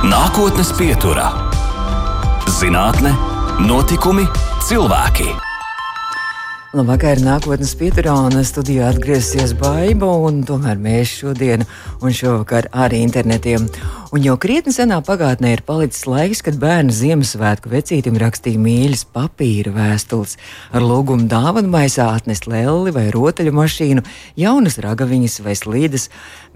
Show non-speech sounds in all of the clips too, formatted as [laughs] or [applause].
Nākotnes pieturā - zinātne, notikumi, cilvēki. Labvakar, nākotnes pieturā un studijā atgriezīsies Baiba, un tomēr mēs šodien un šovakar arī internetiem. Un jau krietni senā pagātnē ir palicis laiks, kad bērni Ziemassvētku vecītim rakstīja mīļas papīra vēstules ar lūgumu dāvanu maisā atnest lelli vai rotaļu mašīnu, jaunas ragaviņas vai slīdes,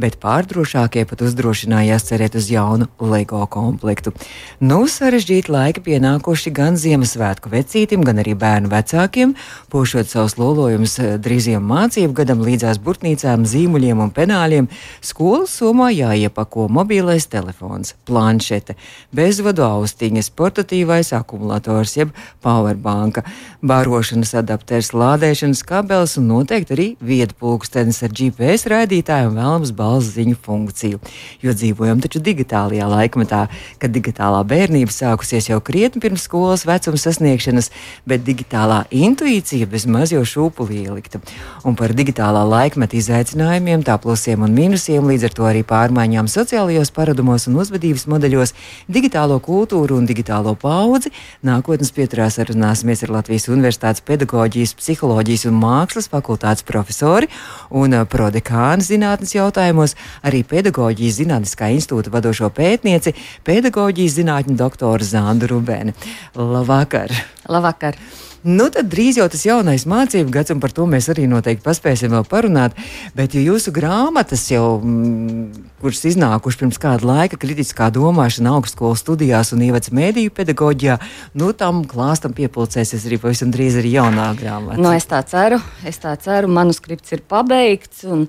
bet pārdrošākie pat uzdrošinājās cerēt uz jaunu LEGO komplektu. Nu, sarežģīti laiki pienākuši gan Ziemassvētku vecītim, gan arī bērnu vecākiem, pošot savus lolojumus drīziem mācību gadam līdzās burtnīcām, zīmuļiem un penāļiem, skolas somā jāiepako mobilais telefons telefons, planšete, bezvadu austiņas, portatīvais akumulators, jeb powerbanka, barošanas adapters, lādēšanas kabelis un noteikti arī viedpulkstenis ar GPS raidītāju un vēlams balziņu funkciju. Jo dzīvojam taču digitālajā laikmetā, kad digitālā bērnība sākusies jau krietni pirms skolas vecuma sasniegšanas, bet digitālā intuīcija bezmaz jau šūpuli ielikta. Un par digitālā laikmeta izaicinājumiem, tā plusiem un mīnusiem, līdz ar to arī pārmaiņām sociālajos paradumos uzdevumos un uzvedības modeļos, digitālo kultūru un digitālo paudzi. Nākotnes pieturās runāsimies ar Latvijas Universitātes pedagoģijas, psiholoģijas un mākslas fakultātes profesori un uh, prodekānu zinātnes jautājumos, arī pedagoģijas zinātniskā institūta vadošo pētnieci, pedagoģijas zinātņu doktoru Zandu Rubēni. Labvakar! Labvakar! Nu, tad drīz jau tas jaunais mācību gads, un par to mēs arī noteikti paspēsim vēl parunāt. Bet ja jūsu grāmatas jau, mm, kuras iznākušas pirms kāda laika, kritiskā domāšana augstskolas studijās un ievads mēdīju pedagoģijā, nu, tam klāstam piepildīsies arī pavisam drīz arī jaunā grāmata. Nu, es tā ceru, es tā ceru, manuskripts ir pabeigts, un,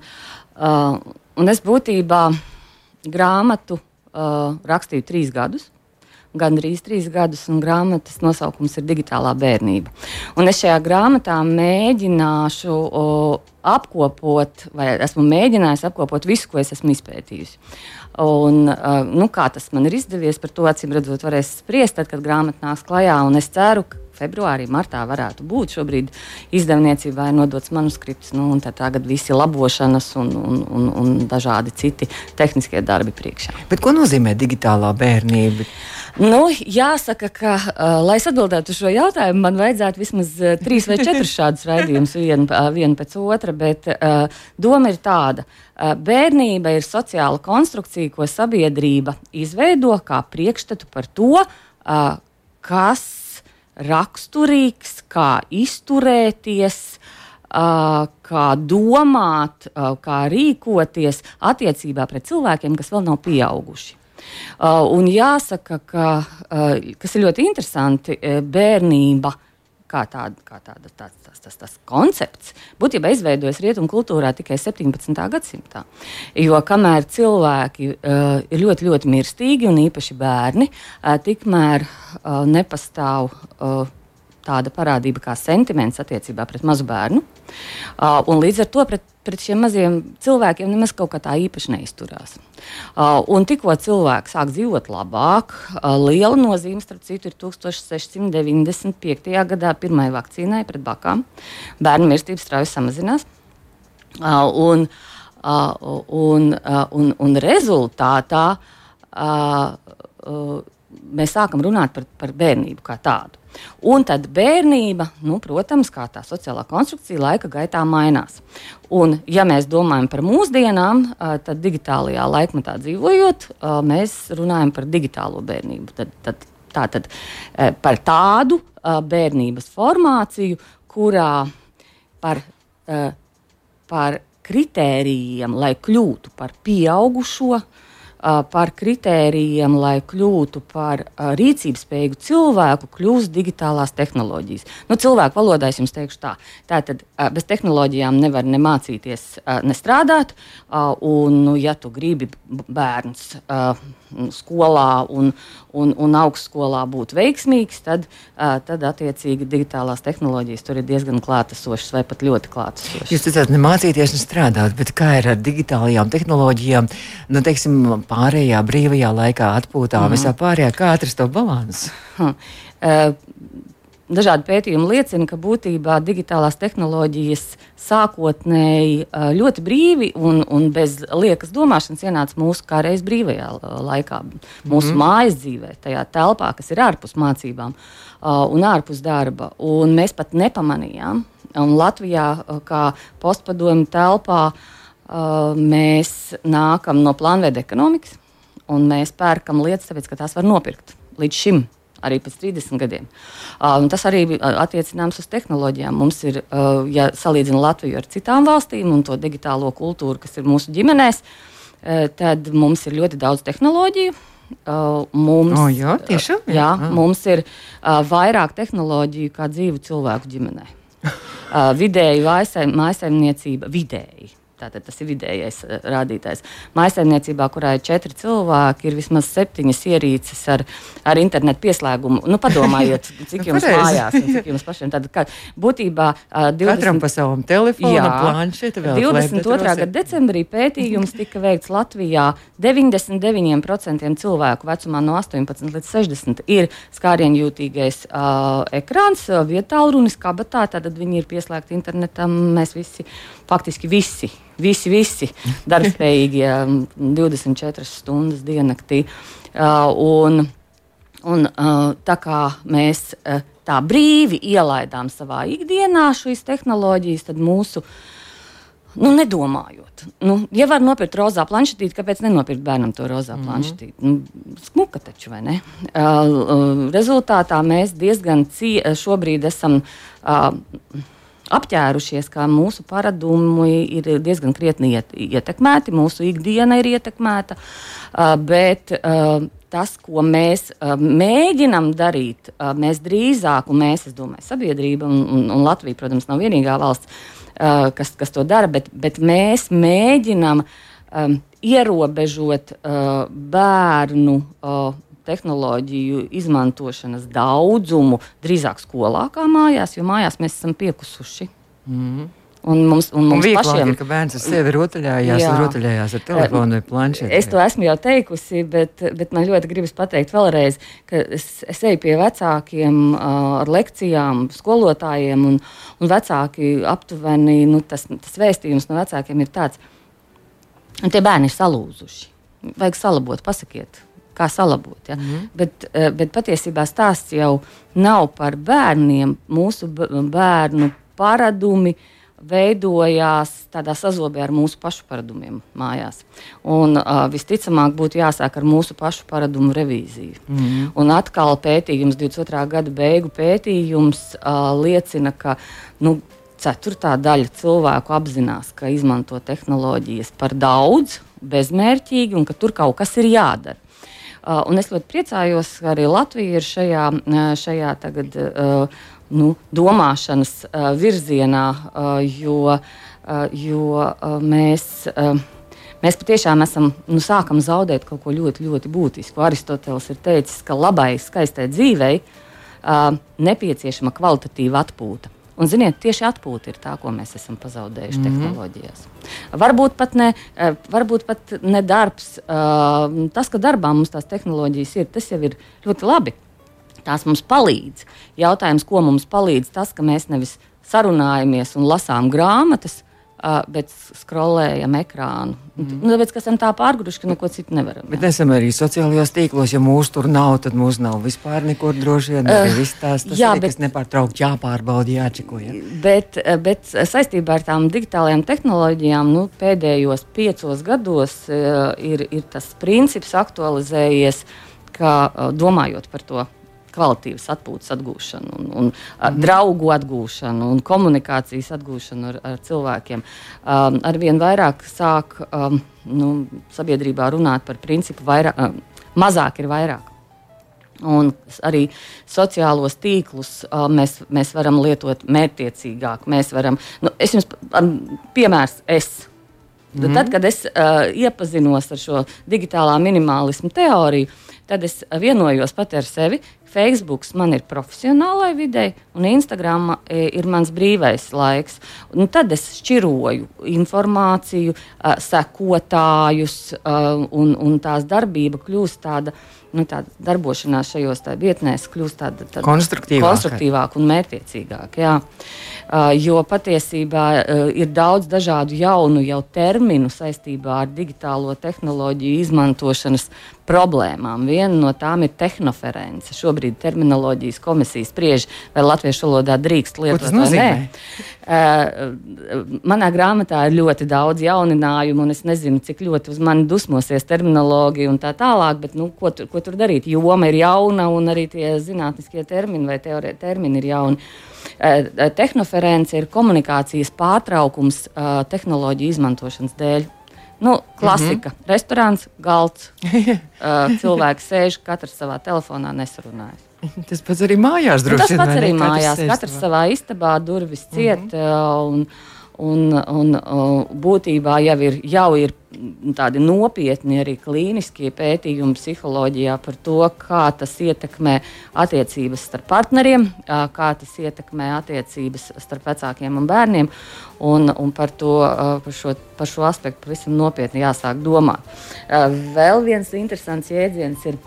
uh, un es būtībā grāmatu uh, rakstīju trīs gadus gandrīz trīs gadus, un grāmatas nosaukums ir Digitālā bērnība. Un es šajā grāmatā mēģināšu o, apkopot, vai esmu mēģinājis apkopot visu, ko es esmu izpētījusi. Un, nu, kā tas man ir izdevies, par to acīm redzot, varēs spriest, tad, kad grāmata nāks klajā. Es ceru, ka februārī, martā varētu būt. Šobrīd izdevniecībā ir nodots manuskripts, nu, un tagad visi labošanas un, un, un, un dažādi citi tehniskie darbi priekšā. Bet ko nozīmē digitālā bērnība? Nu, jāsaka, ka, uh, lai atbildētu uz šo jautājumu, man vajadzētu vismaz uh, trīs vai četrus [laughs] šādus raidījumus, vienu, uh, vienu pēc otra. Bet uh, doma ir tāda, uh, bērnība ir sociāla konstrukcija, ko sabiedrība izveido kā priekšstatu par to, uh, kas raksturīgs, kā izturēties. Kā domāt, kā rīkoties attiecībā pret cilvēkiem, kas vēl nav pieauguši. Un jāsaka, ka, kas ir ļoti interesanti, bērnība kā tāda, kā tāda tāds, tas, tas, tas koncepts, būtībā izveidojas rietumu kultūrā tikai 17. gadsimtā. Jo kamēr cilvēki uh, ir ļoti, ļoti mirstīgi, un īpaši bērni, uh, tikmēr uh, nepastāv. Uh, tāda parādība kā sentiments attiecībā pret mazu bērnu. Uh, līdz ar to pret pret šiem maziem cilvēkiem nemaz kaut kā tā īpaši neizturās. Uh, un tikko cilvēks sāk dzīvot labāk, uh, liela nozīme, starp citu, ir 1695. gadā pirmai vakcīnai pret bakām. Bērnu mirstība strauji samazinās. Uh, un, uh, un, uh, un, un rezultātā uh, uh, mēs sākam runāt par, par bērnību kā tādu. Un tad bērnība, nu, protams, kā tā sociālā konstrukcija, laika gaitā mainās. Un, ja mēs domājam par mūsdienām, tad digitālajā laikmetā dzīvojot, mēs runājam par digitālo bērnību. Tad, tad, tā tad par tādu bērnības formāciju, kurā par, par kritērijiem, lai kļūtu par pieaugušo, par kritērijiem, lai kļūtu par rīcības spējīgu cilvēku, kļūst digitālās tehnoloģijas. Nu, cilvēku valodā es jums teikšu tā. Tātad bez tehnoloģijām nevar ne mācīties, ne strādāt. Un, nu, ja tu gribi bērns skolā un, un, un augstskolā būt veiksmīgs, tad, tad attiecīgi digitālās tehnoloģijas tur ir diezgan klātesošas vai pat ļoti klātesošas. Jūs teicāt, ne mācīties, ne strādāt, bet kā ir ar digitālajām tehnoloģijām, nu, teiksim, pārējā brīvajā laikā, atpūtā, mm visā pārējā, kā atrast to balansu? Hmm. Uh, dažādi pētījumi liecina, ka būtībā digitālās tehnoloģijas sākotnēji ļoti brīvi un, un bez liekas domāšanas ienāca mūsu kā reiz brīvajā laikā, mūsu mm. mājas dzīvē, tajā telpā, kas ir ārpus mācībām un ārpus darba. Un mēs pat nepamanījām. Un Latvijā, kā postpadomu telpā, mēs nākam no plānveida ekonomikas, un mēs pērkam lietas, tāpēc, ka tās var nopirkt līdz šim arī pēc 30 gadiem. Uh, tas arī attiecināms uz tehnoloģijām. Mums ir, uh, ja salīdzina Latviju ar citām valstīm un to digitālo kultūru, kas ir mūsu ģimenēs, uh, tad mums ir ļoti daudz tehnoloģiju. Uh, mums, oh, jā, tiešām, jā. Jā, ah. mums ir uh, vairāk tehnoloģiju kā dzīvu cilvēku ģimenē. [laughs] Uh, vidēji mājsaimniecība, vidēji Tātad tas ir vidējais uh, rādītājs. Mājsaimniecībā, kurā ir četri cilvēki, ir vismaz septiņas ierīces ar, ar internetu pieslēgumu. Nu, padomājiet, [laughs] cik jums mājās, cik jums pašiem. Tad, kā, būtībā uh, 20... Katram pa savam telefonu, planšetu vēl. 22. gada decembrī pētījums tika veikts Latvijā. 99% cilvēku vecumā no 18 līdz 60 ir skārienjūtīgais uh, ekrāns, vietālrunis kabatā, tad viņi ir pieslēgti internetam. Mēs visi, faktiski visi Visi, visi darbspējīgi 24 stundas diennaktī. Un, un, tā kā mēs tā brīvi ielaidām savā ikdienā šīs tehnoloģijas, tad mūsu nu, nedomājot. Nu, ja var nopirkt rozā planšetīti, kāpēc nenopirkt bērnam to rozā mm -hmm. planšetīti? Nu, smuka taču, vai ne? Uh, rezultātā mēs diezgan cie, šobrīd esam. Uh, apģērušies, ka mūsu paradumi ir diezgan krietni iet, ietekmēti, mūsu ikdiena ir ietekmēta. Bet tas, ko mēs mēģinām darīt, mēs drīzāk, un mēs, es domāju, sabiedrība un, un, un Latvija, protams, nav vienīgā valsts, kas, kas to dara, bet, bet mēs mēģinām um, ierobežot uh, bērnu uh, tehnoloģiju izmantošanas daudzumu drīzāk skolā kā mājās, jo mājās mēs esam piekusuši. Mm. Un mums, un mums un pašiem ir, bērns ar sevi rotaļājās, jā. rotaļājās ar telefonu vai planšeti. Es to esmu jau teikusi, bet, bet man ļoti gribas pateikt vēlreiz, ka es, es eju pie vecākiem ar lekcijām, skolotājiem, un, un vecāki aptuveni, nu, tas, tas vēstījums no vecākiem ir tāds, ka tie bērni ir salūzuši. Vajag salabot, pasakiet, kā salabot. Ja? Mm -hmm. bet, eh, bet patiesībā stāsts jau nav par bērniem. Mūsu bērnu paradumi veidojās tādā sazobē ar mūsu pašu paradumiem mājās. Un, uh, visticamāk, būtu jāsāk ar mūsu pašu paradumu revīziju. Mm -hmm. Un atkal pētījums, 22. gada beigu pētījums, uh, liecina, ka nu, ceturtā daļa cilvēku apzinās, ka izmanto tehnoloģijas par daudz, bezmērķīgi un ka tur kaut kas ir jādara. Uh, un es ļoti priecājos, ka arī Latvija ir šajā, uh, šajā tagad, uh, nu, domāšanas virzienā, jo, jo mēs. Mēs patiešām esam, nu, sākam zaudēt kaut ko ļoti, ļoti būtisku. Aristoteles ir teicis, ka labai, skaistai dzīvei uh, nepieciešama kvalitatīva atpūta. Un, ziniet, tieši atpūta ir tā, ko mēs esam pazaudējuši mm -hmm. tehnoloģijās. Varbūt pat ne, eh, varbūt pat ne darbs. Uh, tas, ka darbā mums tās tehnoloģijas ir, tas jau ir ļoti labi. Tās mums palīdz. Jautājums, ko mums palīdz tas, ka mēs nevis sarunājamies un lasām grāmatas, Uh, bet skrolējam ekrānu. Mm. Nu, tāpēc, ka esam tā pārguruši, ka neko citu nevaram. Bet esam arī sociālajos tīklos. Ja mūsu tur nav, tad mūsu nav vispār nekur droši vien. Uh, tās, tas jā, ir, bet, nepārtraukti jāpārbauda, jāčeko. Ja? Bet, bet saistībā ar tām digitālajām tehnoloģijām nu, pēdējos piecos gados uh, ir, ir tas princips aktualizējies, ka uh, domājot par to kvalitīvas atpūtas atgūšanu, un, un mm. draugu atgūšanu un komunikācijas atgūšanu ar, ar cilvēkiem. Um, arvien vairāk sāk um, nu, sabiedrībā runāt par principu, vairāk, um, mazāk ir vairāk. Un arī sociālos tīklus uh, mēs, mēs varam lietot mērķiecīgāk. Mēs varam, nu, es jums piemērs, es. Mm -hmm. Tad, kad es uh, iepazinos ar šo digitālā minimālismu teoriju, tad es vienojos pat ar sevi, Facebook man ir profesionālai videi, un Instagram e, ir mans brīvais laiks. Un tad es šķiroju informāciju, sekotājus, un, un tās darbība kļūst tāda. Nu, tāda darbošanās šajos tā vietnēs kļūst tāda, tāda konstruktīvāka. konstruktīvāka un mērķiecīgāka. Jā. Jo patiesībā uh, ir daudz dažādu jaunu jau terminu saistībā ar digitālo tehnoloģiju izmantošanas problēmām. Viena no tām ir tehnoference. Šobrīd terminoloģijas komisija spriež, vai latviešu valodā drīkst lietot vai nē. Uh, manā grāmatā ir ļoti daudz jauninājumu, un es nezinu, cik ļoti uz mani dusmosies terminoloģija un tā tālāk, bet nu, ko, tur, ko tur darīt? Joma ir jauna, un arī tie zinātniskie termini vai teorē, termini ir jauni. Uh, tehnoference ir komunikācijas pārtraukums uh, tehnoloģiju izmantošanas dēļ. Nu, klasika. Mm -hmm. Restorāns, galds. [laughs] cilvēki sēž, katrs savā telefonā nesarunājas. Tas pats arī mājās droši vien. Tas pats arī mājās. Katrs savā istabā, durvis ciet. Mm -hmm. un, Un, un, būtībā jau ir, jau ir tādi nopietni arī klīniskie pētījumi psiholoģijā par to, kā tas ietekmē attiecības starp partneriem, kā tas ietekmē attiecības starp vecākiem un bērniem. Un, un par, to, par, šo, par šo aspektu pavisam nopietni jāsāk domāt. Vēl viens interesants jēdziens ir,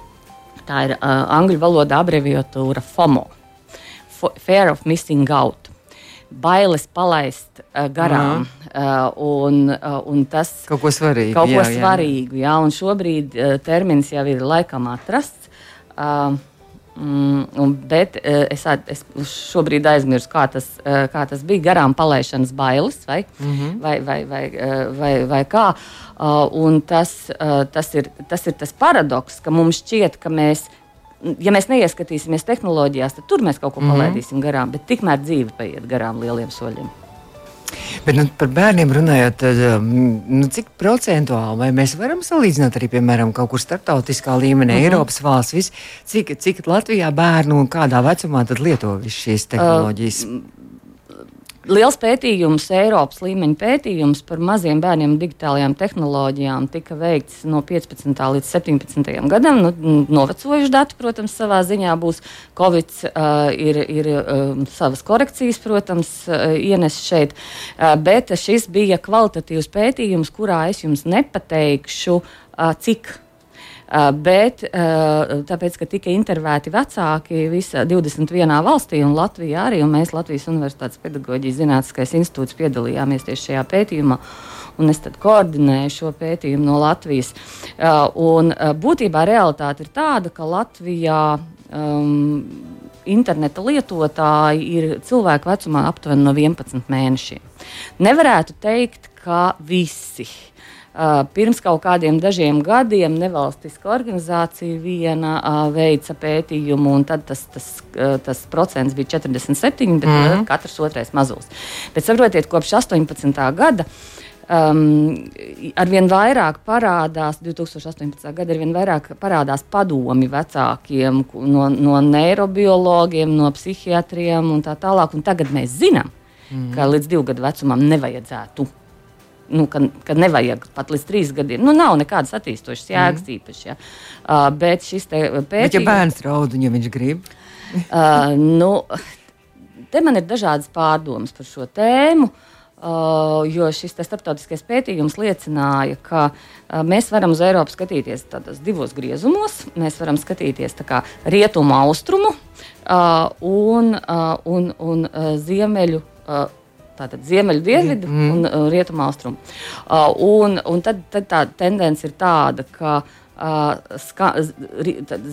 ir angļu valoda abreviatūra FOMO – Fear of Missing Out bailes palaist uh, garām. Uh, un, uh, un tas kaut ko svarīgu. Kaut jā, ko svarīgu jā. Jā, un šobrīd uh, termins jau ir laikam atrasts. Uh, Mm, bet uh, es, es šobrīd aizmirsu, kā tas, uh, kā tas bija. Garām palaišanas bailes vai, mm -hmm. vai, vai, vai, uh, vai, vai kā. Uh, tas, uh, tas, ir, tas ir tas paradoks, ka mums šķiet, ka mēs ja mēs neieskatīsimies tehnoloģijās, tad tur mēs kaut ko mm -hmm. palaidīsim garām. Bet tikmēr dzīve paiet garām lieliem soļiem. Bet nu, par bērniem runājot, tad, um, nu, cik procentuāli mēs varam salīdzināt arī, piemēram, kaut kur starptautiskā līmenī, mm -hmm. Eiropas valsts, vis, cik, cik Latvijā bērnu un kādā vecumā lieto šīs tehnoloģijas? Uh, Liels pētījums, Eiropas līmeņa pētījums par maziem bērniem digitālajām tehnoloģijām tika veikts no 15. līdz 17. gadam. Nu, novecojuši dati, protams, savā ziņā būs. Covid uh, ir, ir uh, savas korekcijas, protams, uh, ienes šeit, uh, bet šis bija kvalitatīvs pētījums, kurā es jums nepateikšu, uh, cik bet uh, tāpēc, ka tika intervēti vecāki visā 21 valstī un Latvijā arī, un mēs Latvijas Universitātes pedagoģijas zinātniskais institūts piedalījāmies tieši šajā pētījumā. Un es koordinēju šo pētījumu no Latvijas. Uh, un, būtībā realitāte ir tāda, ka Latvijā um, interneta lietotāji ir cilvēku vecumā aptuveni no 11 mēnešiem. Nevarētu teikt, ka visi. Uh, pirms kaut kādiem dažiem gadiem nevalstiska organizācija viena veica pētījumu, un tad tas, tas, tas procents bija 47, bet mm. katrs otrais mazulis. Bet saprotiet, kopš 18. gada. Um, arvien vairāk parādās, 2018. gada arvien vairāk parādās padomi vecākiem no, no neirobiologiem, no psihiatriem un tā tālāk. Un tagad mēs zinām, mm. ka līdz divu gadu vecumam nevajadzētu nu, ka, ka nevajag pat līdz trīs gadiem. Nu, nav nekādas attīstošas jēgas mm. īpaši. Ja. Uh, bet šis pētījums. Bet, ja bērns raud, ja viņš grib? [laughs] uh, nu, te man ir dažādas pārdomas par šo tēmu. Uh, jo šis starptautiskais pētījums liecināja, ka uh, mēs varam uz Eiropu skatīties divos griezumos. Mēs varam skatīties rietumu, austrumu uh, un, uh, un, un uh, ziemeļu uh, tātad ziemeļu, dienvidu mm. un uh, rietumu austrumu. Uh, un, un tad, tad tā tendence ir tāda, ka uh, ska,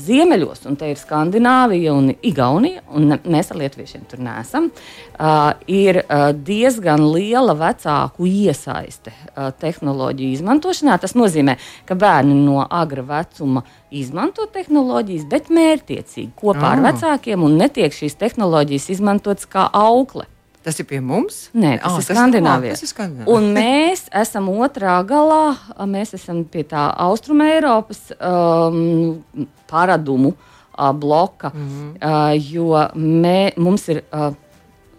ziemeļos, un te ir Skandināvija un Igaunija, un ne, mēs ar lietuviešiem tur nesam, uh, ir uh, diezgan liela vecāku iesaiste uh, tehnoloģiju izmantošanā. Tas nozīmē, ka bērni no agra vecuma izmanto tehnoloģijas, bet mērķiecīgi kopā oh. ar ah. vecākiem, un netiek šīs tehnoloģijas izmantotas kā aukle. Tas ir pie mums? Nē, tas, oh, ir, Skandināvijā. tas ir Skandināvijā. Un mēs esam otrā galā, mēs esam pie tā Austrumē Eiropas um, paradumu uh, bloka, mm -hmm. uh, jo mē, mums ir uh,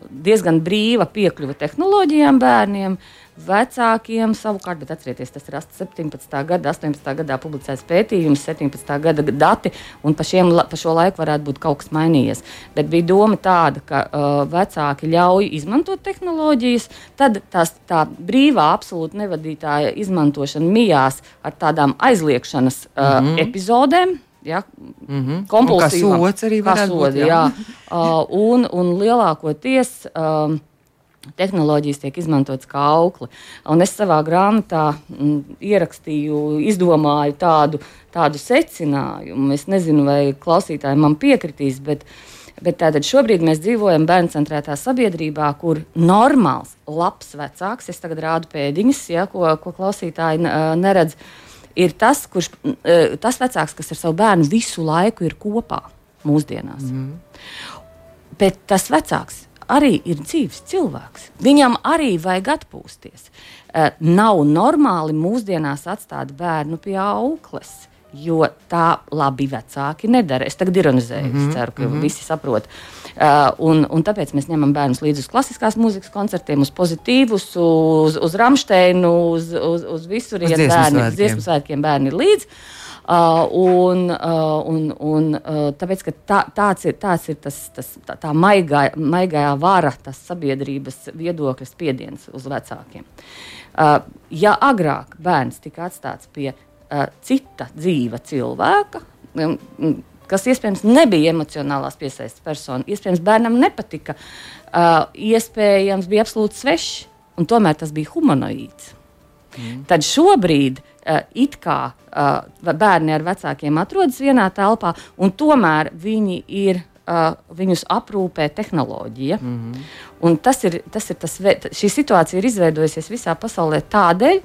diezgan brīva piekļuve tehnoloģijām bērniem. Vecākiem savukārt, bet atcerieties, tas ir 17. gada, 18. gadā publicēts pētījums, 17. gada dati, un pa, šiem, pa šo laiku varētu būt kaut kas mainījies. Bet bija doma tāda, ka uh, vecāki ļauj izmantot tehnoloģijas, tad tās, tā brīvā, absolūti nevadītāja izmantošana mijās ar tādām aizliekšanas uh, mm -hmm. epizodēm. Ja, mm -hmm. Kompulsīvā sots arī var būt. Jā. Jā. Uh, un, un lielākoties. Uh, tehnoloģijas tiek izmantotas kā aukli. Un es savā grāmatā mm, ierakstīju, izdomāju tādu, tādu secinājumu. Es nezinu, vai klausītāji man piekritīs, bet, bet tātad šobrīd mēs dzīvojam bērnu centrētā sabiedrībā, kur normāls, labs vecāks, es tagad rādu pēdiņas, ja, ko, ko klausītāji neredz, ir tas, kurš, tas vecāks, kas ar savu bērnu visu laiku ir kopā mūsdienās. Mm. Bet tas vecāks arī ir dzīves cilvēks. Viņam arī vajag atpūsties. Uh, nav normāli mūsdienās atstāt bērnu pie aukles. Jo tā labi vecāki nedara. Es tagad ironizēju, mm -hmm, ceru, ka mm -hmm. visi saprot. Uh, un, un tāpēc mēs ņemam bērnus līdzi uz klasiskās mūzikas koncertiem, uz pozitīvus, uz, uz Rāmsteinu, uz, uz, uz visur. Uz dziesmu svētkiem bērni ir līdzi. Uh, Uh, un, uh, un, un, uh, tāpēc, tā, tāds ir, tāds ir tas, tas, tā, tā maigā, maigā vara, tas sabiedrības viedokļa spiediens uz vecākiem. Uh, ja agrāk bērns tika atstāts pie uh, cita dzīva cilvēka, um, kas iespējams nebija emocionālās piesaistes persona, iespējams bērnam nepatika, uh, iespējams bija absolūti svešs, un tomēr tas bija humanoīds. Mm. Tad šobrīd it kā uh, bērni ar vecākiem atrodas vienā telpā, un tomēr viņi ir. Uh, viņus aprūpē tehnoloģija. Mm -hmm. Un tas ir, tas ir tas, šī situācija ir izveidojusies visā pasaulē tādēļ,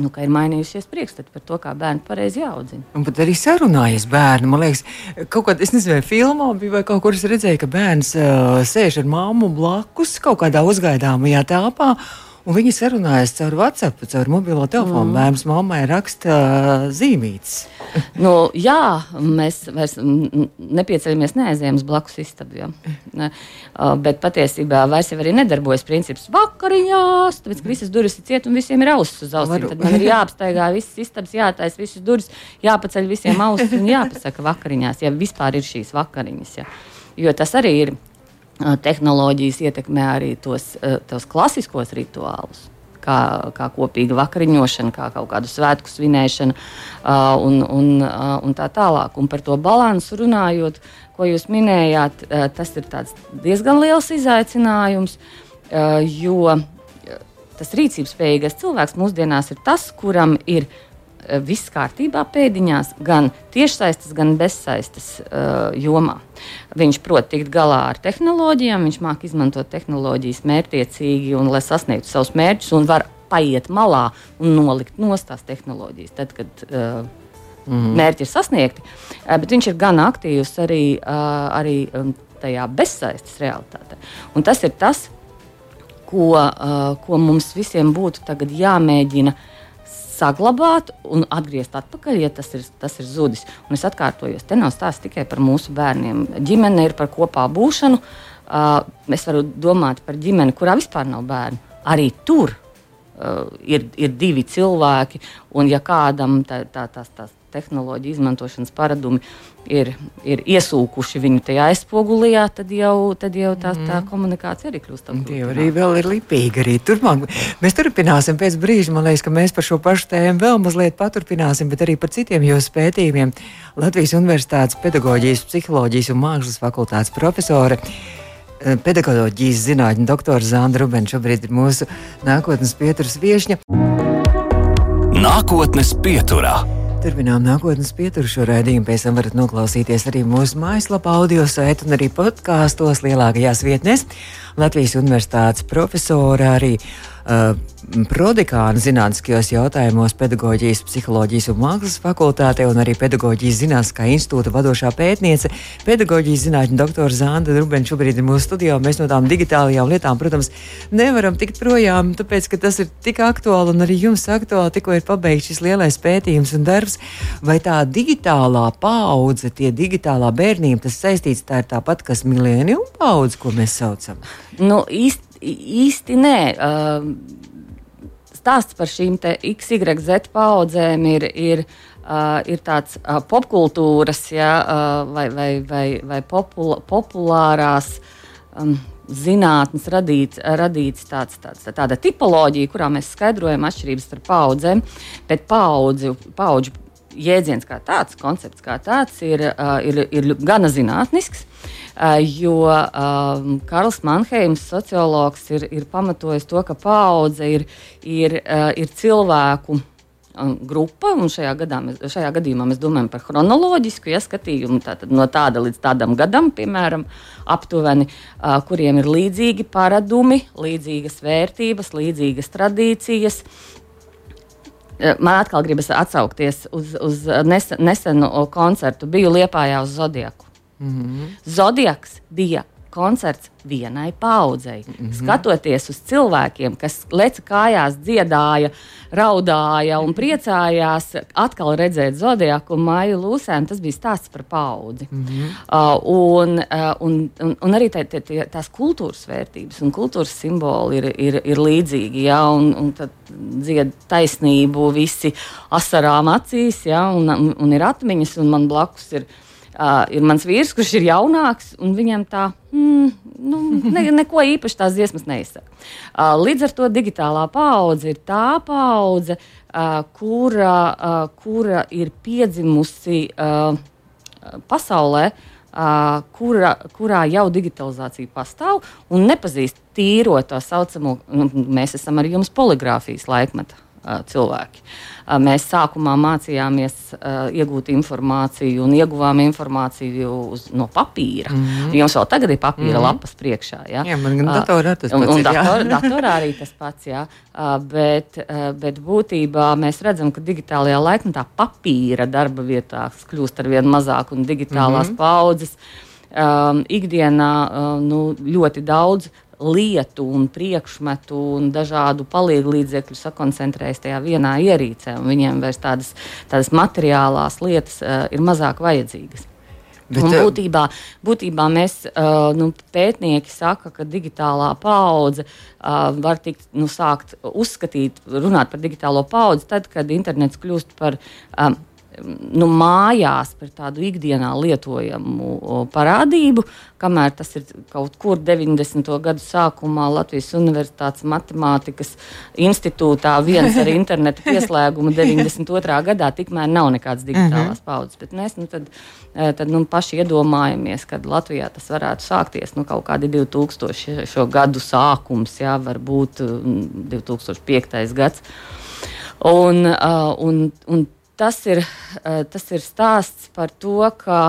nu, ka ir mainījušies priekšstati par to, kā bērnu pareizi jāaudzina. Un pat arī sarunājas bērni. Man liekas, kaut kādā, es nezinu, vai filmā bija vai kaut kur es redzēju, ka bērns uh, sēž ar māmu blakus kaut kādā uzgaidāmajā telpā. Un viņi sarunājas caur WhatsApp, caur mobilo telefonu. Mm. Bērns mammai raksta zīmītes. [laughs] nu, jā, mēs vairs nepieceļamies, neaizējām uz blakus. Ne, bet patiesībā vairs arī nedarbojas princips vakariņās, tāpēc, ka visas durvis ir ciet un visiem ir ausis uz ausīm. Tad man ir jāapstaigā visas istabas, jātais visas durvis, jāpaceļ visiem ausis un jāpasaka vakariņās, ja vispār ir šīs vakariņas. Ja. Jo tas arī ir tehnoloģijas ietekmē arī tos, tos klasiskos rituālus. Kā, kā kopīga vakariņošana, kā kaut kādu svētku svinēšana uh, un, un, uh, un tā tālāk. Un par to balansu runājot, ko jūs minējāt, uh, tas ir diezgan liels izaicinājums, uh, jo tas rīcības spējīgais cilvēks mūsdienās ir tas, kuram ir ielikās viss kārtībā pēdiņās, gan tiešsaistes, gan bezsaistes uh, jomā. Viņš prot tikt galā ar tehnoloģijām, viņš māca izmantot tehnoloģijas mērķiecīgi un lai sasniegtu savus mērķus, un var paiet malā un nolikt nost tās tehnoloģijas. Tad, kad, uh, Mm. Mērķi ir sasniegti, uh, bet viņš ir gan aktīvs arī, uh, arī um, tajā bezsaistes realitātē. Un tas ir tas, ko, uh, ko mums visiem būtu jāmēģina uh, saglabāt un atgriezt atpakaļ, ja tas ir, tas ir zudis. Un es atkārtojos, te nav stāsts tikai par mūsu bērniem. Ģimene ir par kopā būšanu. Uh, es varu domāt par ģimeni, kurā vispār nav bērnu. Arī tur uh, ir, ir divi cilvēki, un ja kādam tā, tā, tās, tās tehnoloģiju izmantošanas paradumi ir, ir iesūkuši viņu tajā aizpogulijā, tad jau, tad jau tā, tā mm. komunikācija arī kļūst tāda. Tie arī vēl ir lipīgi. Arī turpmāk. Mēs turpināsim pēc brīža. Man liekas, ka mēs par šo pašu tēmu vēl mazliet paturpināsim, bet arī par citiem jūsu pētījumiem. Latvijas Universitātes pedagoģijas, psiholoģijas un mākslas fakultātes profesore. Eh, pedagoģijas zinātņu doktora Zanda Rubens šobrīd ir mūsu nākotnes pieturas viesņa. Nākotnes pieturā. Turpinām nākotnes pieturu šo raidījumu. Pēc tam varat noklausīties arī mūsu mājaslapā, audio saitē un arī podkāstos lielākajās vietnēs. Latvijas Universitātes profesora arī uh, prodekāna zinātniskajos jautājumos, pedagoģijas, psiholoģijas un mākslas fakultātē, un arī pedagoģijas zinātniskā institūta vadošā pētniece, pedagoģijas zinātņu doktora Zanda Rubens šobrīd ir mūsu studijā. Mēs no tām digitālajām lietām, protams, nevaram tikt projām, tāpēc, ka tas ir tik aktuāli un arī jums aktuāli, tikko ir pabeigts šis lielais pētījums un darbs. Vai tā digitālā paudze, tie digitālā bērnība, tas saistīts tā ir tāpat, kas milēnium paudze, ko mēs saucam? Nu, īsti, īsti nē. Uh stāsts par šīm XYZ paudzēm ir. ir Uh, ir tāds uh, popkultūras ja, uh, vai, vai, vai, vai popula, populārās um, zinātnes radīts, radīts tāds, tāds, tāda tipoloģija, kurā mēs skaidrojam atšķirības starp paudzēm, bet paudzi, paudžu jēdziens kā tāds, koncepts kā tāds ir, ir, ir gana zinātnisks. Jo Karls Manheims, sociologs, ir, ir pamatojis to, ka paudze ir, ir, ir cilvēku grupa, un šajā, gadā, mēs, šajā gadījumā mēs domājam par chronoloģisku ieskatījumu, tātad no tāda līdz tādam gadam, piemēram, aptuveni, kuriem ir līdzīgi paradumi, līdzīgas vērtības, līdzīgas tradīcijas. Man atkal gribas atsaukties uz, uz nesen, nesenu koncertu. Biju Liepājā uz Zodiaku. Mm -hmm. Zodiaks bija koncerts vienai paudzei. Mm -hmm. Skatoties uz cilvēkiem, kas leca kājās, dziedāja, raudāja un priecājās, atkal redzēt zodiaku un māju lūsēm, tas bija stāsts par paudzi. Mm -hmm. uh, un, uh, un, un, un arī tā, tā, tā, tās kultūras vērtības un kultūras simboli ir, ir, ir līdzīgi. Ja, un, un tad dzied taisnību visi asarām acīs, ja, un, un, un ir atmiņas, un man blakus ir Uh, ir mans vīrs, kurš ir jaunāks, un viņam tā mm, nu, ne, neko īpaši tās dziesmas neizsaka. Uh, līdz ar to digitālā paudze ir tā paudze, uh, kura, uh, kura ir piedzimusi uh, pasaulē. Uh, kura, kurā jau digitalizācija pastāv un nepazīst tīro tā saucamo, nu, mēs esam arī jums poligrāfijas laikmetā cilvēki. Mēs sākumā mācījāmies iegūt informāciju un ieguvām informāciju uz, no papīra. Mm -hmm. Jums vēl tagad ir papīra mm -hmm. lapas priekšā. Ja? Jā, man gan datorā tas pats. Un, un ir, dator, [laughs] datorā arī tas pats. Jā. Bet, bet būtībā mēs redzam, ka digitālajā laikmetā papīra darba vietās kļūst ar vien mazāk un digitālās mm -hmm. paudzes. Um, ikdienā um, nu, ļoti daudz lietu un priekšmetu un dažādu palīdzību līdzekļu sakoncentrējas tajā vienā ierīcē, un viņiem vairs tādas, tādas materiālās lietas uh, ir mazāk vajadzīgas. Bet, un būtībā, būtībā mēs, uh, nu, pētnieki saka, ka digitālā paudze uh, var tikt nu, sākt uzskatīt, runāt par digitālo paudzi tad, kad internets kļūst par um, nu, mājās par tādu ikdienā lietojamu parādību, kamēr tas ir kaut kur 90. gadu sākumā Latvijas Universitātes matemātikas institūtā viens ar [laughs] internetu pieslēgumu 92. gadā, tikmēr nav nekādas digitālās mhm. paudzes. Bet mēs nu, tad, e, tad, nu, paši iedomājamies, ka Latvijā tas varētu sākties nu, kaut kādi 2000 šo gadu sākums, jā, varbūt 2005. gads. Un, uh, un, un tas ir, eh, tas ir stāsts par to, ka,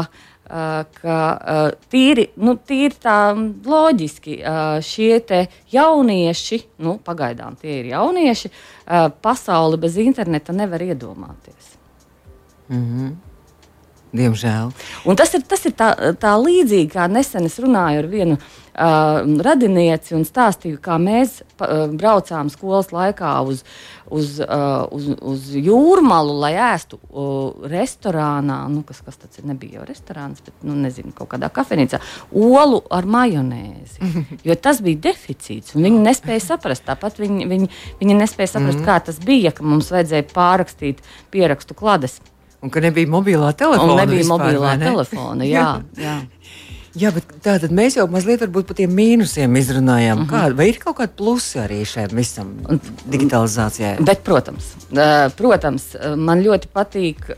eh, ka eh, tīri, nu, tīri tā loģiski šie jaunieši, nu, pagaidām tie ir jaunieši, pasauli bez interneta nevar iedomāties. Mm -hmm. Diemžēl. Un tas ir, tas ir tā, tā līdzīgi, kā nesen es runāju ar vienu uh, radinieci un stāstīju, kā mēs uh, braucām skolas laikā uz, uz, uh, uz, uz jūrmalu, lai ēstu uh, restorānā, nu, kas, kas tas ir, nebija jau restorāns, bet, nu, nezinu, kaut kādā kafejnīcā, olu ar majonēzi. Jo tas bija deficīts, viņi nespēja saprast. Tāpat viņi, viņi, viņi nespēja saprast, mm. kā tas bija, ka mums vajadzēja pārrakstīt pierakstu klades. Un ka nebija mobilā telefona. Un nebija vispār, mobilā ne? telefona, jā. jā. Jā, bet tātad mēs jau mazliet par tiem mīnusiem izrunājām. Uh mhm. -huh. Kāda, vai ir kaut kāda plusa arī šai visam digitalizācijai? Bet, protams, protams, man ļoti patīk.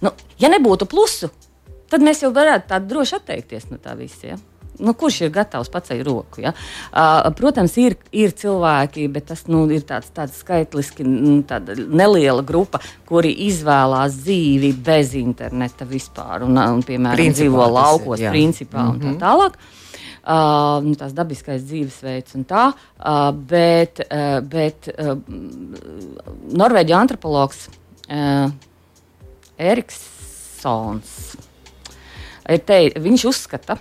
Nu, ja nebūtu plusu, tad mēs jau varētu tā droši atteikties no tā visa. Ja? Nu, kurš ir gatavs pacelt roku? Ja? Uh, protams, ir, ir cilvēki, bet tas nu, ir tāds, tāds skaitliski nu, neliela grupa, kuri izvēlās dzīvi bez interneta vispār. Un, un piemēram, principā, dzīvo laukos, ir, principā mm -hmm. un tā mhm. tālāk. Uh, nu, tās dabiskais dzīvesveids un tā. Uh, bet uh, bet uh, Norvēģija antropologs uh, Eriksons te, viņš uzskata,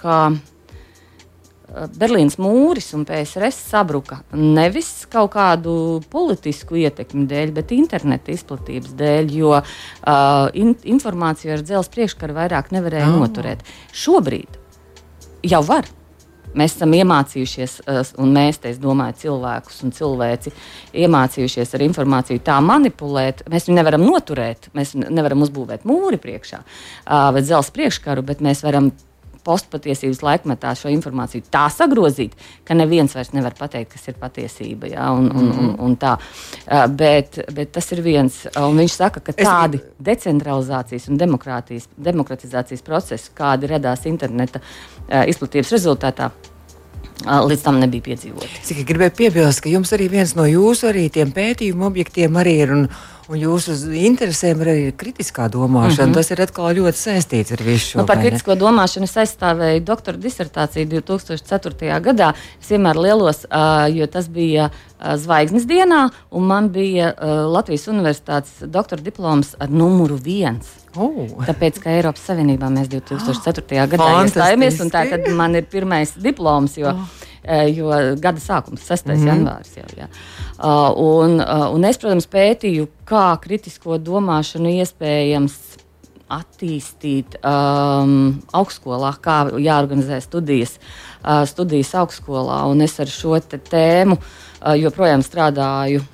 ka eh, Berlīnas mūris un PSRS sabruka nevis kaut kādu politisku ietekmi dēļ, bet interneta izplatības dēļ, jo uh, in, informāciju ar dzelzceļa priekškaru vairāk nevarēja oh. noturēt. Šobrīd jau var. Mēs esam iemācījušies, un mēs, te, es domāju, cilvēkus un cilvēci, iemācījušies ar informāciju tā manipulēt. Mēs viņu nevaram noturēt, mēs nevaram uzbūvēt mūri priekšā vai dzelzceļa priekškaru, bet mēs varam postpatiesības laikmetā šo informāciju tā sagrozīt, ka neviens vairs nevar pateikt, kas ir patiesība. Ja? Un, un, un, un tā. bet, bet tas ir viens. Un viņš saka, ka tādi es... decentralizācijas un demokratizācijas procesi, kādi radās interneta izplatības rezultātā, līdz tam nebija piedzīvoti. Tikai gribēju piebilst, ka jums arī viens no jūsu pētījumu objektiem arī ir. Un, Un jūsu interesēm ir arī kritiskā domāšana. Mm -hmm. Tas ir atkal ļoti saistīts ar visu šo. Nu, par kritisko domāšanu es aizstāvēju doktora disertāciju 2004. gadā. Es vienmēr lielos, jo tas bija zvaigznes dienā, un man bija Latvijas Universitātes doktora diploms ar numuru viens. Oh. Tāpēc, ka Eiropas Savienībā mēs 2004. gadā iestājāmies, un tā man ir pirmais diploms. Jo, oh. Jo gada sākums, 6. Mm -hmm. janvāris jau. Jā. Uh, un, uh, un es, protams, pētīju, kā kritisko domāšanu iespējams attīstīt um, augstskolā, kā jāorganizē studijas, uh, studijas augstskolā. Un es ar šo tēmu uh, joprojām strādāju.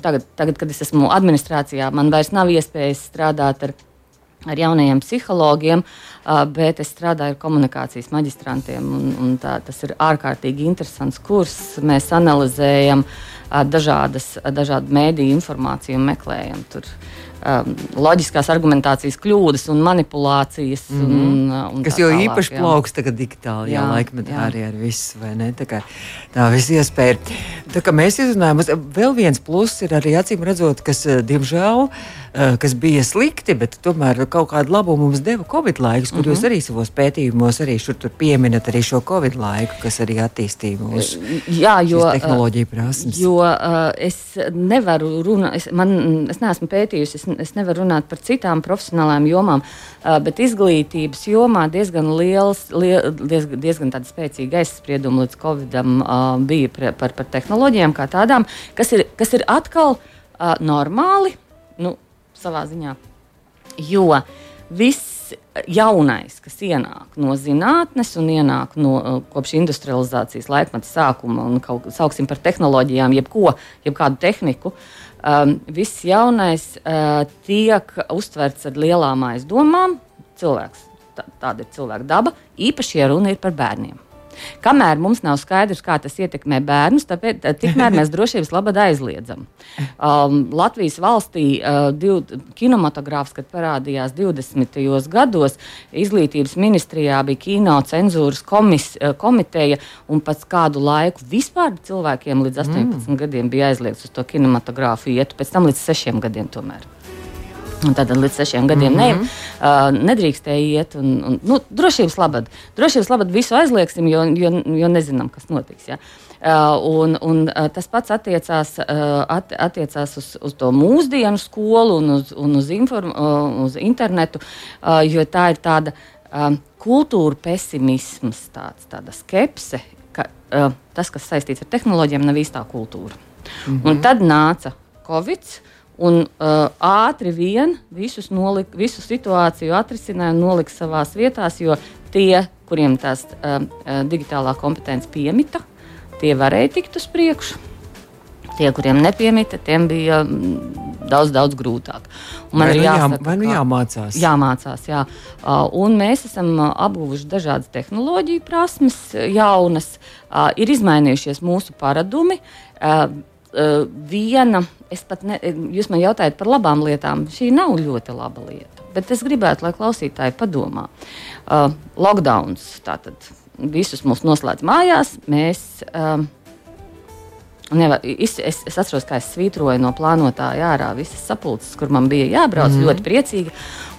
Tagad, tagad, kad es esmu administrācijā, man vairs nav iespējas strādāt ar, ar jaunajiem psihologiem, bet es strādāju ar komunikācijas maģistrantiem. Un, un tā, tas ir ārkārtīgi interesants kurs. Mēs analizējam dažādas, dažādu mēdīju informāciju un meklējam tur. Um, loģiskās argumentācijas kļūdas un manipulācijas. Mm -hmm. un, un Kas jau tālāk, īpaši jā. plauks tagad digitāli, jā, jā laikmetā arī ar visu, vai ne? Tā kā tā viss iespēja. Tā kā mēs izrunājam, vēl viens pluss ir arī acīm redzot, kas, diemžēl, uh, Eh, kas bija slikti, bet tomēr kaut kādu labumu mums deva Covid laiks, kur mm -hmm. jūs mhm. arī savos pētījumos arī šur tur pieminat arī šo Covid laiku, kas arī attīstīja mūsu Jā, jo, tehnoloģiju prasmes. Jo uh, es nevaru runāt, es, man, es neesmu pētījusi, es, es nevaru runāt par citām profesionālām jomām, uh, bet izglītības jomā diezgan liels, liel, diezgan, diezgan spēcīga aizsprieduma līdz Covidam uh, bija par, par, par tehnoloģijām kā tādām, kas ir, kas ir atkal uh, normāli. Nu, savā ziņā. Jo viss jaunais, kas ienāk no zinātnes un ienāk no uh, kopš industrializācijas laikmeta sākuma, un kaut kā sauksim par tehnoloģijām, jebko, jebkādu tehniku, um, viss jaunais uh, tiek uztverts ar lielām aizdomām. Cilvēks, tā, tāda ir cilvēka daba, īpaši, ja runa ir par bērniem. Kamēr mums nav skaidrs, kā tas ietekmē bērnus, tāpēc tikmēr mēs drošības labad aizliedzam. Um, Latvijas valstī uh, div, kinematogrāfs, kad parādījās 20. gados, izglītības ministrijā bija kino cenzūras komis, uh, komiteja, un pēc kādu laiku vispār cilvēkiem līdz 18 mm. gadiem bija aizliegts uz to kinematogrāfu iet, pēc tam līdz 6 gadiem tomēr. Tad līdz sešiem gadiem mm -hmm. ne, uh, nedrīkstēja iet. Un, un, nu, drošības labad. Drošības labad visu aizliegsim, jo, jo, jo nezinām, kas notiks. Ja? Uh, un, un, uh, tas pats attiecās, uh, at, attiecās uz, uz to mūsdienu skolu un uz, un uz, inform, uh, uz internetu, uh, jo tā ir tāda uh, kultūra pesimisms, tāds, tāda skepse, ka uh, tas, kas saistīts ar tehnoloģijām, nav īstā kultūra. Mm -hmm. Un tad nāca Covid. -19 Un uh, ātri vien visus nolik, visu situāciju atrisināja un nolika savā vietā, jo tie, kuriem tās uh, uh, digitālā kompetence piemita, tie varēja tikt uz priekšu. Tie, kuriem nepiemita, tiem bija mm, daudz, daudz grūtāk. Un man vai ir nu jāsaka, jā, nu jāmācās. Jāmācās, jā. Uh, un mēs esam uh, apguvuši dažādas tehnoloģiju prasmes, jaunas, uh, ir izmainījušies mūsu paradumi. Uh, uh, viena, es pat ne, jūs man jautājat par labām lietām, šī nav ļoti laba lieta. Bet es gribētu, lai klausītāji padomā. Uh, lockdowns tātad visus mūs noslēdz mājās. Mēs, uh, Nevar, es, es, es atceros, kā es svītroju no plānotāja ārā visas sapulces, kur man bija jābrauc. Mm -hmm. Ļoti priecīgi.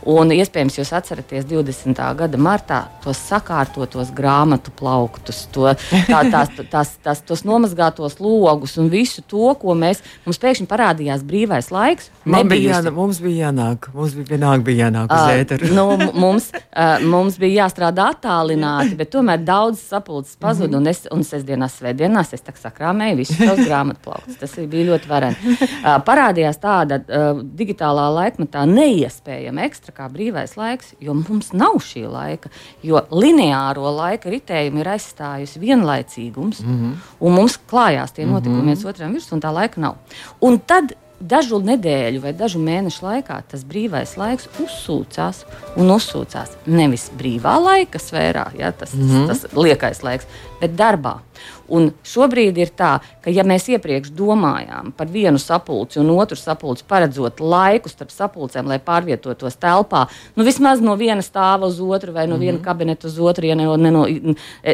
Un iespējams, jūs atceraties 20. gada martā tos sakārtotos grāmatu plauktus, to, [laughs] tā, tās, tās, tās, tos nomazgātos logus un visu to, ko mēs. Mums pēkšņi parādījās brīvais laiks. Bija jānāk, mums bija jānāk, mums bija vienalga bija jānāk uz uh, ēteru. nu, [laughs] mums, uh, mums bija jāstrādā attālināti, bet tomēr daudz sapulces pazuda. Mm -hmm. Un es un sestdienās, svētdienās es sakrāmēju visus tos [laughs] grāmatu plauktus. Tas bija ļoti vareni. Uh, parādījās tāda uh, digitālā laikmetā neiespējama ekstra kā brīvais laiks, jo mums nav šī laika. Jo lineāro laika ritējumu ir aizstājusi vienlaicīgums, mm -hmm. un mums klājās tie notikumi mm -hmm. viens otram virsū, un tā laika nav. Un tad dažu nedēļu vai dažu mēnešu laikā tas brīvais laiks uzsūcās un uzsūcās. Nevis brīvā laika sfērā, ja, tas, mm -hmm. tas, tas liekais laiks, bet darbā. Un šobrīd ir tā, ka ja mēs iepriekš domājām par vienu sapulci un otru sapulci, paredzot laiku starp sapulcēm, lai pārvietotos telpā, nu vismaz no viena stāva uz otru vai no mm -hmm. viena mhm. kabineta uz otru, ja ne, ne no,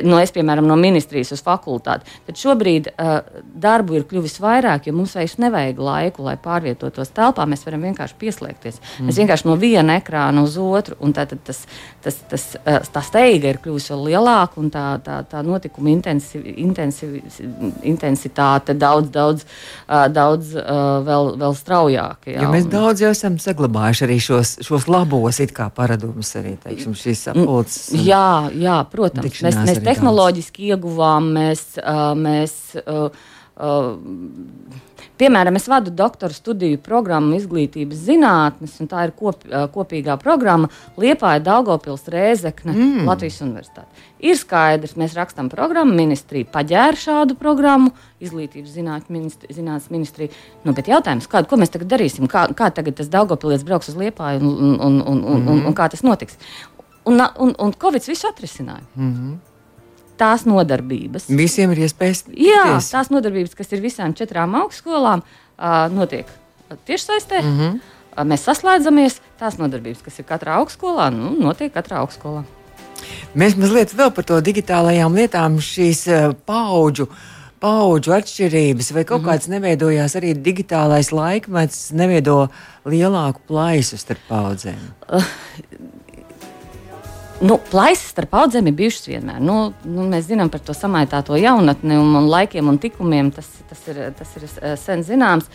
no es, piemēram, no ministrijas uz fakultāti, tad šobrīd uh, darbu ir kļuvis vairāk, jo mums vairs nevajag laiku, lai pārvietotos telpā. Mēs varam vienkārši pieslēgties. Mm. Mēs vienkārši no viena ekrāna uz otru, un tā, tas, tas, tas, uh, tā steiga ir kļuvusi vēl lielāka un tā, tā, tā notikuma intensitāte intensitāte daudz, daudz, daudz vēl, vēl straujāka. Jā. Jo mēs daudz jau esam saglabājuši arī šos, šos labos paradumus, arī teiksim, šīs sapulces. Jā, jā, protams. Mēs, mēs tehnoloģiski daudz. ieguvām, mēs. mēs Piemēram, es vadu doktora studiju programmu izglītības zinātnes, un tā ir kop, kopīgā programma Liepāja Daugopils Rēzekne mm. Latvijas Universitāte. Ir skaidrs, mēs rakstām programmu, ministrija paģēra šādu programmu, izglītības ministri, zinātnes ministrija. Nu, bet jautājums, kādu, ko mēs tagad darīsim? Kā, kā tagad tas Daugopils brauks uz Liepāju un, un, un, un, un, un, un kā tas notiks? Un, un, un Covid visu atrisināja. Mm -hmm tās nodarbības. Visiem ir iespējas. Jā, tās nodarbības, kas ir visām četrām augstskolām, notiek tiešsaistē. Mm -hmm. Mēs saslēdzamies. Tās nodarbības, kas ir katrā augstskolā, nu, notiek katrā augstskolā. Mēs mazliet vēl par to digitālajām lietām, šīs paudžu. Paudžu atšķirības, vai kaut mm -hmm. kāds neveidojās arī digitālais laikmets, neveido lielāku plaisu starp paudzēm? Uh, Nu, plaisas starp paudzēm ir bijušas vienmēr. Nu, nu, mēs zinām par to samaitāto jaunatni un, un laikiem un tikumiem. Tas, tas, ir, tas ir eh, sen zināms.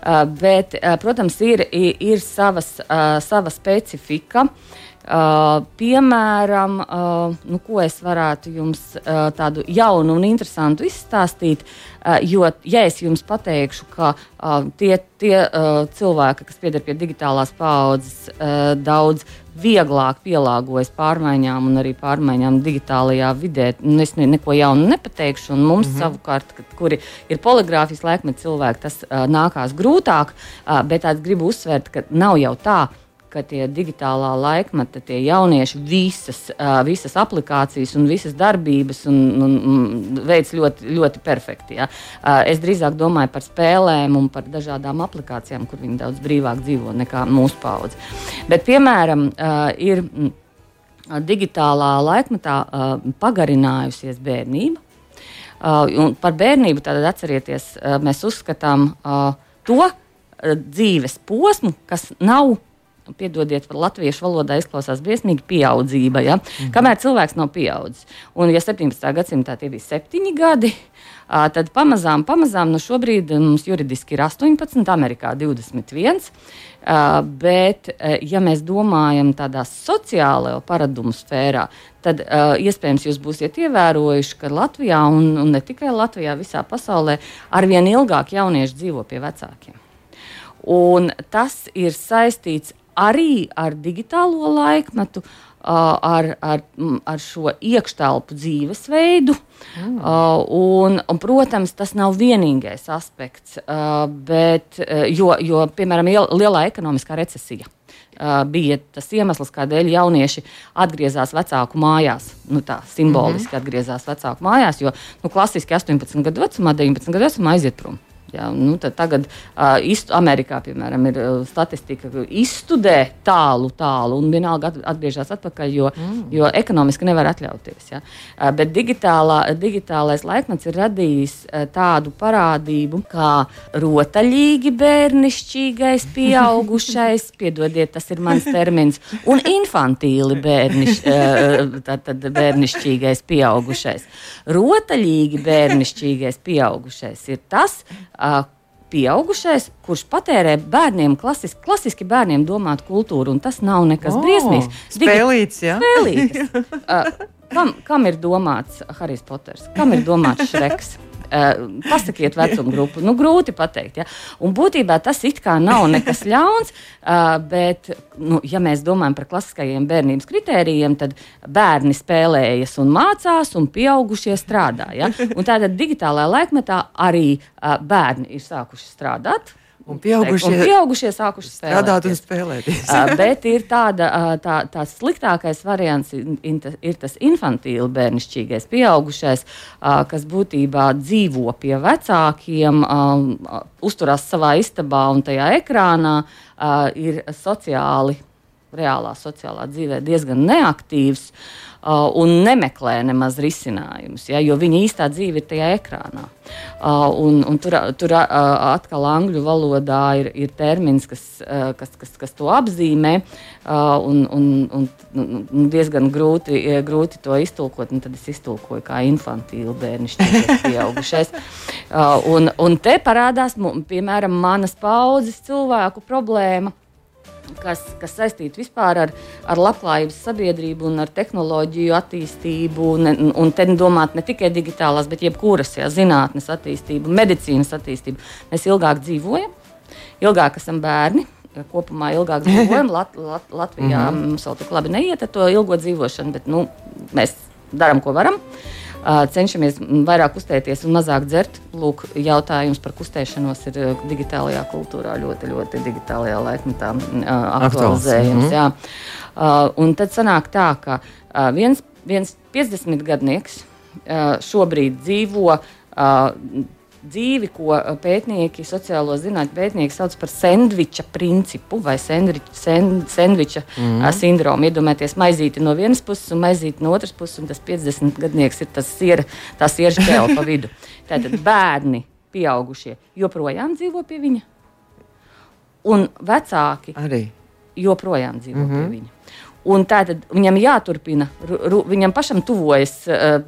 Uh, bet, uh, protams, ir, ir savas, uh, sava specifika. Uh, piemēram, uh, nu, ko es varētu jums uh, tādu jaunu un interesantu izstāstīt, uh, jo, ja es jums pateikšu, ka uh, tie, tie uh, cilvēki, kas pieder pie digitālās paudzes, uh, daudz vieglāk pielāgojas pārmaiņām un arī pārmaiņām digitālajā vidē. Nu, es ne, neko jaunu nepateikšu, un mums mm -hmm. savukārt, kad, kuri ir poligrāfijas laikmeti cilvēki, tas uh, nākās grūtāk, uh, bet es gribu uzsvērt, ka nav jau tā ka tie digitālā laikmeta, tie jaunieši visas, visas aplikācijas un visas darbības un, un, un veids ļoti, ļoti perfekti. Ja. Es drīzāk domāju par spēlēm un par dažādām aplikācijām, kur viņi daudz brīvāk dzīvo nekā mūsu paudze. Bet, piemēram, ir digitālā laikmetā pagarinājusies bērnība. Uh, par bērnību tad atcerieties, mēs uzskatām to dzīves posmu, kas nav Piedodiet, par latviešu valodā izklausās briesmīgi pieaudzība. Ja? Mhm. Kamēr cilvēks nav pieaudzis. Un, ja 17. gadsimtā tie bija septiņi gadi, tad pamazām, pamazām nu šobrīd mums juridiski ir 18, Amerikā 21. Bet, ja mēs domājam tādā sociālajā paradumu sfērā, tad iespējams jūs būsiet ievērojuši, ka Latvijā un, un ne tikai Latvijā, visā pasaulē arvien ilgāk jaunieši dzīvo pie vecākiem. Un tas ir saistīts arī ar digitālo laikmetu, ar, ar, ar šo iekštelpu dzīvesveidu. Mm. Un, un, protams, tas nav vienīgais aspekts, bet, jo, jo piemēram, lielā ekonomiskā recesija. Bija tas iemesls, kādēļ jaunieši atgriezās vecāku mājās. Nu, tā simboliski mm -hmm. atgriezās vecāku mājās, jo nu, klasiski 18 gadu vecumā, 19 gadu vecumā aiziet prom. Jā, nu, tagad uh, istu, Amerikā, piemēram, ir uh, statistika, ka izstudē tālu, tālu un vienalga atgriežas atpakaļ, jo, mm. jo ekonomiski nevar atļauties. Ja? Uh, bet digitālā, digitālais laikmets ir radījis uh, tādu parādību kā rotaļīgi bērnišķīgais, pieaugušais, [laughs] piedodiet, tas ir mans termins, un infantīli bērniš, uh, tad, tad bērnišķīgais, pieaugušais. Rotaļīgi bērnišķīgais, pieaugušais ir tas, uh, pieaugušais, kurš patērē bērniem, klasiski, klasiski bērniem domātu kultūru, un tas nav nekas oh, briesmīgs. Spēlīts, jā. Spēlīts. [laughs] uh, kam, kam ir domāts Harijs Poters? Kam ir domāts Šreks? Uh, pasakiet vecumu grupu. Nu, grūti pateikt. Ja? Un būtībā tas it kā nav nekas ļauns, uh, bet, nu, ja mēs domājam par klasiskajiem bērnības kritērijiem, tad bērni spēlējas un mācās, un pieaugušie strādā. Ja? Un tātad digitālajā laikmetā arī uh, bērni ir sākuši strādāt. Un pieaugušie, un pieaugušie sākuši strādāt un spēlēties. [laughs] uh, bet ir tāda, uh, tā, tās sliktākais variants, in, in, ir tas infantīli bērnišķīgais, pieaugušais, uh, kas būtībā dzīvo pie vecākiem, uzturās savā istabā un tajā ekrānā, ir sociāli, reālā sociālā dzīvē diezgan neaktīvs. Uh, un nemeklē nemaz risinājumus, ja, jo viņa īstā dzīve ir tajā ekrānā. Uh, un, un tur tur uh, atkal angļu valodā ir, ir termins, kas, uh, kas, kas, kas to apzīmē, uh, un, un, un, un diezgan grūti, grūti to iztulkot. Tad es iztulkoju kā infantīlu bērnišķīgais pieaugušais. Uh, un, un te parādās, piemēram, manas paudzes cilvēku problēma kas, kas saistīti vispār ar, ar labklājības sabiedrību un ar tehnoloģiju attīstību. Un, un te domāt ne tikai digitālās, bet jebkuras jā, zinātnes attīstību, medicīnas attīstību. Mēs ilgāk dzīvojam, ilgāk esam bērni. Kopumā ilgāk [laughs] dzīvojam. Lat, Lat, Latvijā mm -hmm. mums vēl tik labi neiet ar to ilgo dzīvošanu, bet nu, mēs darām, ko varam. Uh, cenšamies vairāk kustēties un mazāk dzert. Lūk, jautājums par kustēšanos ir digitālajā kultūrā ļoti, ļoti digitālajā laikmetā aktualizējams. Mm -hmm. Un tad sanāk tā, ka viens, viens 50 gadnieks šobrīd dzīvo dzīvi, ko pētnieki, sociālo zinātņu pētnieki sauc par sandviča principu vai sandviča, sandviča mm sindromu. Iedomājieties, maizīti no vienas puses un maizīti no otras puses, un tas 50 gadnieks ir tas siera, tā sieža ķēle pa vidu. [laughs] Tātad bērni, pieaugušie, joprojām dzīvo pie viņa, un vecāki arī joprojām dzīvo mm -hmm. pie viņa. Un tātad viņam jāturpina, ru, viņam pašam tuvojas uh,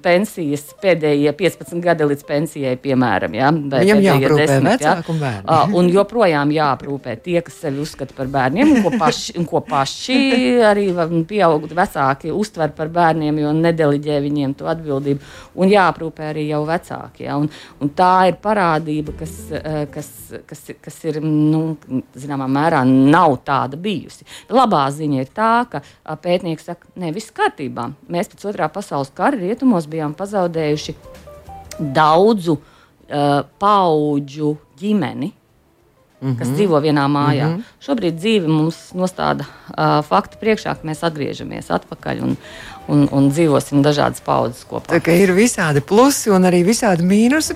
pensijas pēdējie 15 gadi līdz pensijai, piemēram. Ja, viņam jāaprūpē desmit, ja, un bērni. Uh, un joprojām jāaprūpē tie, kas sevi uzskata par bērniem, un ko paši, un ko paši arī pieauguši vecāki uztver par bērniem, jo nedeliģē viņiem to atbildību. Un jāaprūpē arī jau vecāki. Ja, un, un tā ir parādība, kas, uh, kas, kas, kas ir, nu, zināmā mērā, nav tāda bijusi. Labā ziņa ir tā, tā, ka pētnieki saka, ne, viss kārtībā. Mēs pēc otrā pasaules kara rietumos bijām pazaudējuši daudzu uh, paudžu ģimeni. Mm -hmm. kas mhm. dzīvo vienā mājā. Mm -hmm. Šobrīd dzīve mums nostāda uh, faktu priekšā, ka mēs atgriežamies atpakaļ un, un, un dzīvosim dažādas paudzes kopā. Tā ir visādi plusi un arī visādi mīnusi.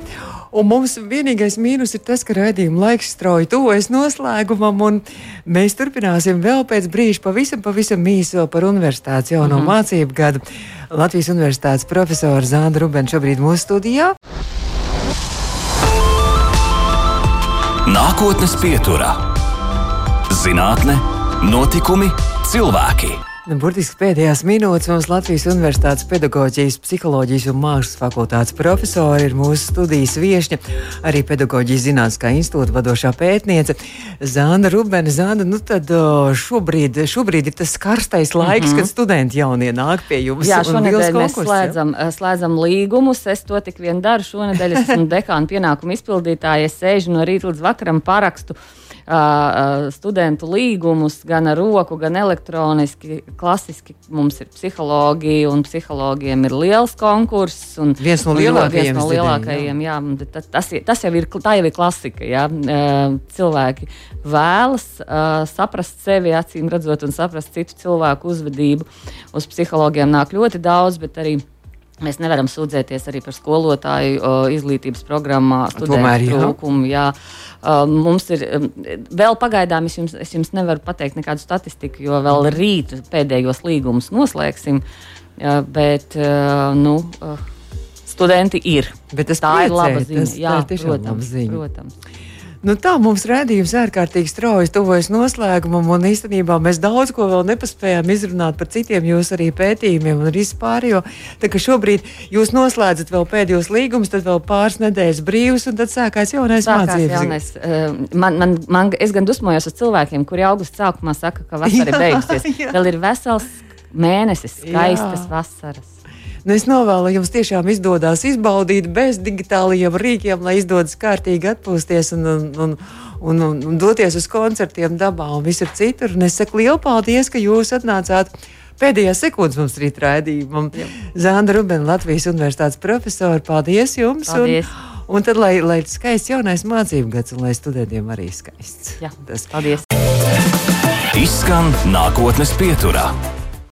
Un mums vienīgais mīnus ir tas, ka raidījuma laiks strauji tuvojas noslēgumam, un mēs turpināsim vēl pēc brīža pavisam, pavisam īsi par universitātes jauno mm -hmm. mācību gadu. Latvijas Universitātes profesora Zāna Rubena šobrīd mūsu studijā. Nākotnes pieturā - zinātne, notikumi, cilvēki. Nu, burtiski pēdējās minūtes mums Latvijas Universitātes pedagoģijas, psiholoģijas un mākslas fakultātes profesori ir mūsu studijas viesņa, arī pedagoģijas zinātniskā institūta vadošā pētniece Zāna Rubena. Zāna, nu tad šobrīd, šobrīd ir tas karstais laiks, mm -hmm. kad studenti jaunie nāk pie jums. Jā, šonadēļ mēs slēdzam, ja? slēdzam līgumus. Es to tik vien daru. Šonadēļ es esmu [laughs] dekāna pienākumu izpildītāja. Es sēžu no rīta līdz vakaram parakstu studentu līgumus gan ar roku, gan elektroniski. Klasiski mums ir psiholoģija, un psihologiem ir liels konkurss. Viens no lielākajiem. Viens no lielākajiem jā. Jā, tas, tas, tas jau ir, tā jau ir klasika. Jā. Cilvēki vēlas saprast sevi, acīm redzot, un saprast citu cilvēku uzvedību. Uz psihologiem nāk ļoti daudz, bet arī Mēs nevaram sūdzēties arī par skolotāju o, izglītības programmā, studentu trūkumu. Jā. Uh, mums ir vēl pagaidām, es jums, es jums nevaru pateikt nekādu statistiku, jo vēl rīt pēdējos līgumus noslēgsim. Bet nu, studenti ir. Bet tā priecē, ir laba ziņa. Tas, jā, protams, ziņa. protams. Nu, tā mums redzējums ārkārtīgi strauji tuvojas noslēgumam, un īstenībā mēs daudz ko vēl nepaspējām izrunāt par citiem jūsu arī pētījumiem un vispār. Jo tā, šobrīd jūs noslēdzat vēl pēdējos līgumus, tad vēl pāris nedēļas brīvs, un tad sākās jaunais sākās mācības. Jaunais, uh, man, man, man, es gan dusmojos uz cilvēkiem, kuri augusta sākumā saka, ka vasara [laughs] ir beigusies. Vēl ir vesels mēnesis, skaistas jā. vasaras. Nu, es novēlu, lai jums tiešām izdodas izbaudīt bez digitālajiem rīkiem, lai izdodas kārtīgi atpūsties un, un, un, un, un, un doties uz koncertiem dabā un visur citur. Un es saku lielu paldies, ka jūs atnācāt. Pēdējā sekundes mums rīt raidījumam. Zanda Rubena, Latvijas Universitātes profesora, paldies jums! Paldies. Un, un tad, lai, lai skaists jaunais mācību gads, un lai studentiem arī skaists. Jā, Tas paldies! Izskan nākotnes pieturā.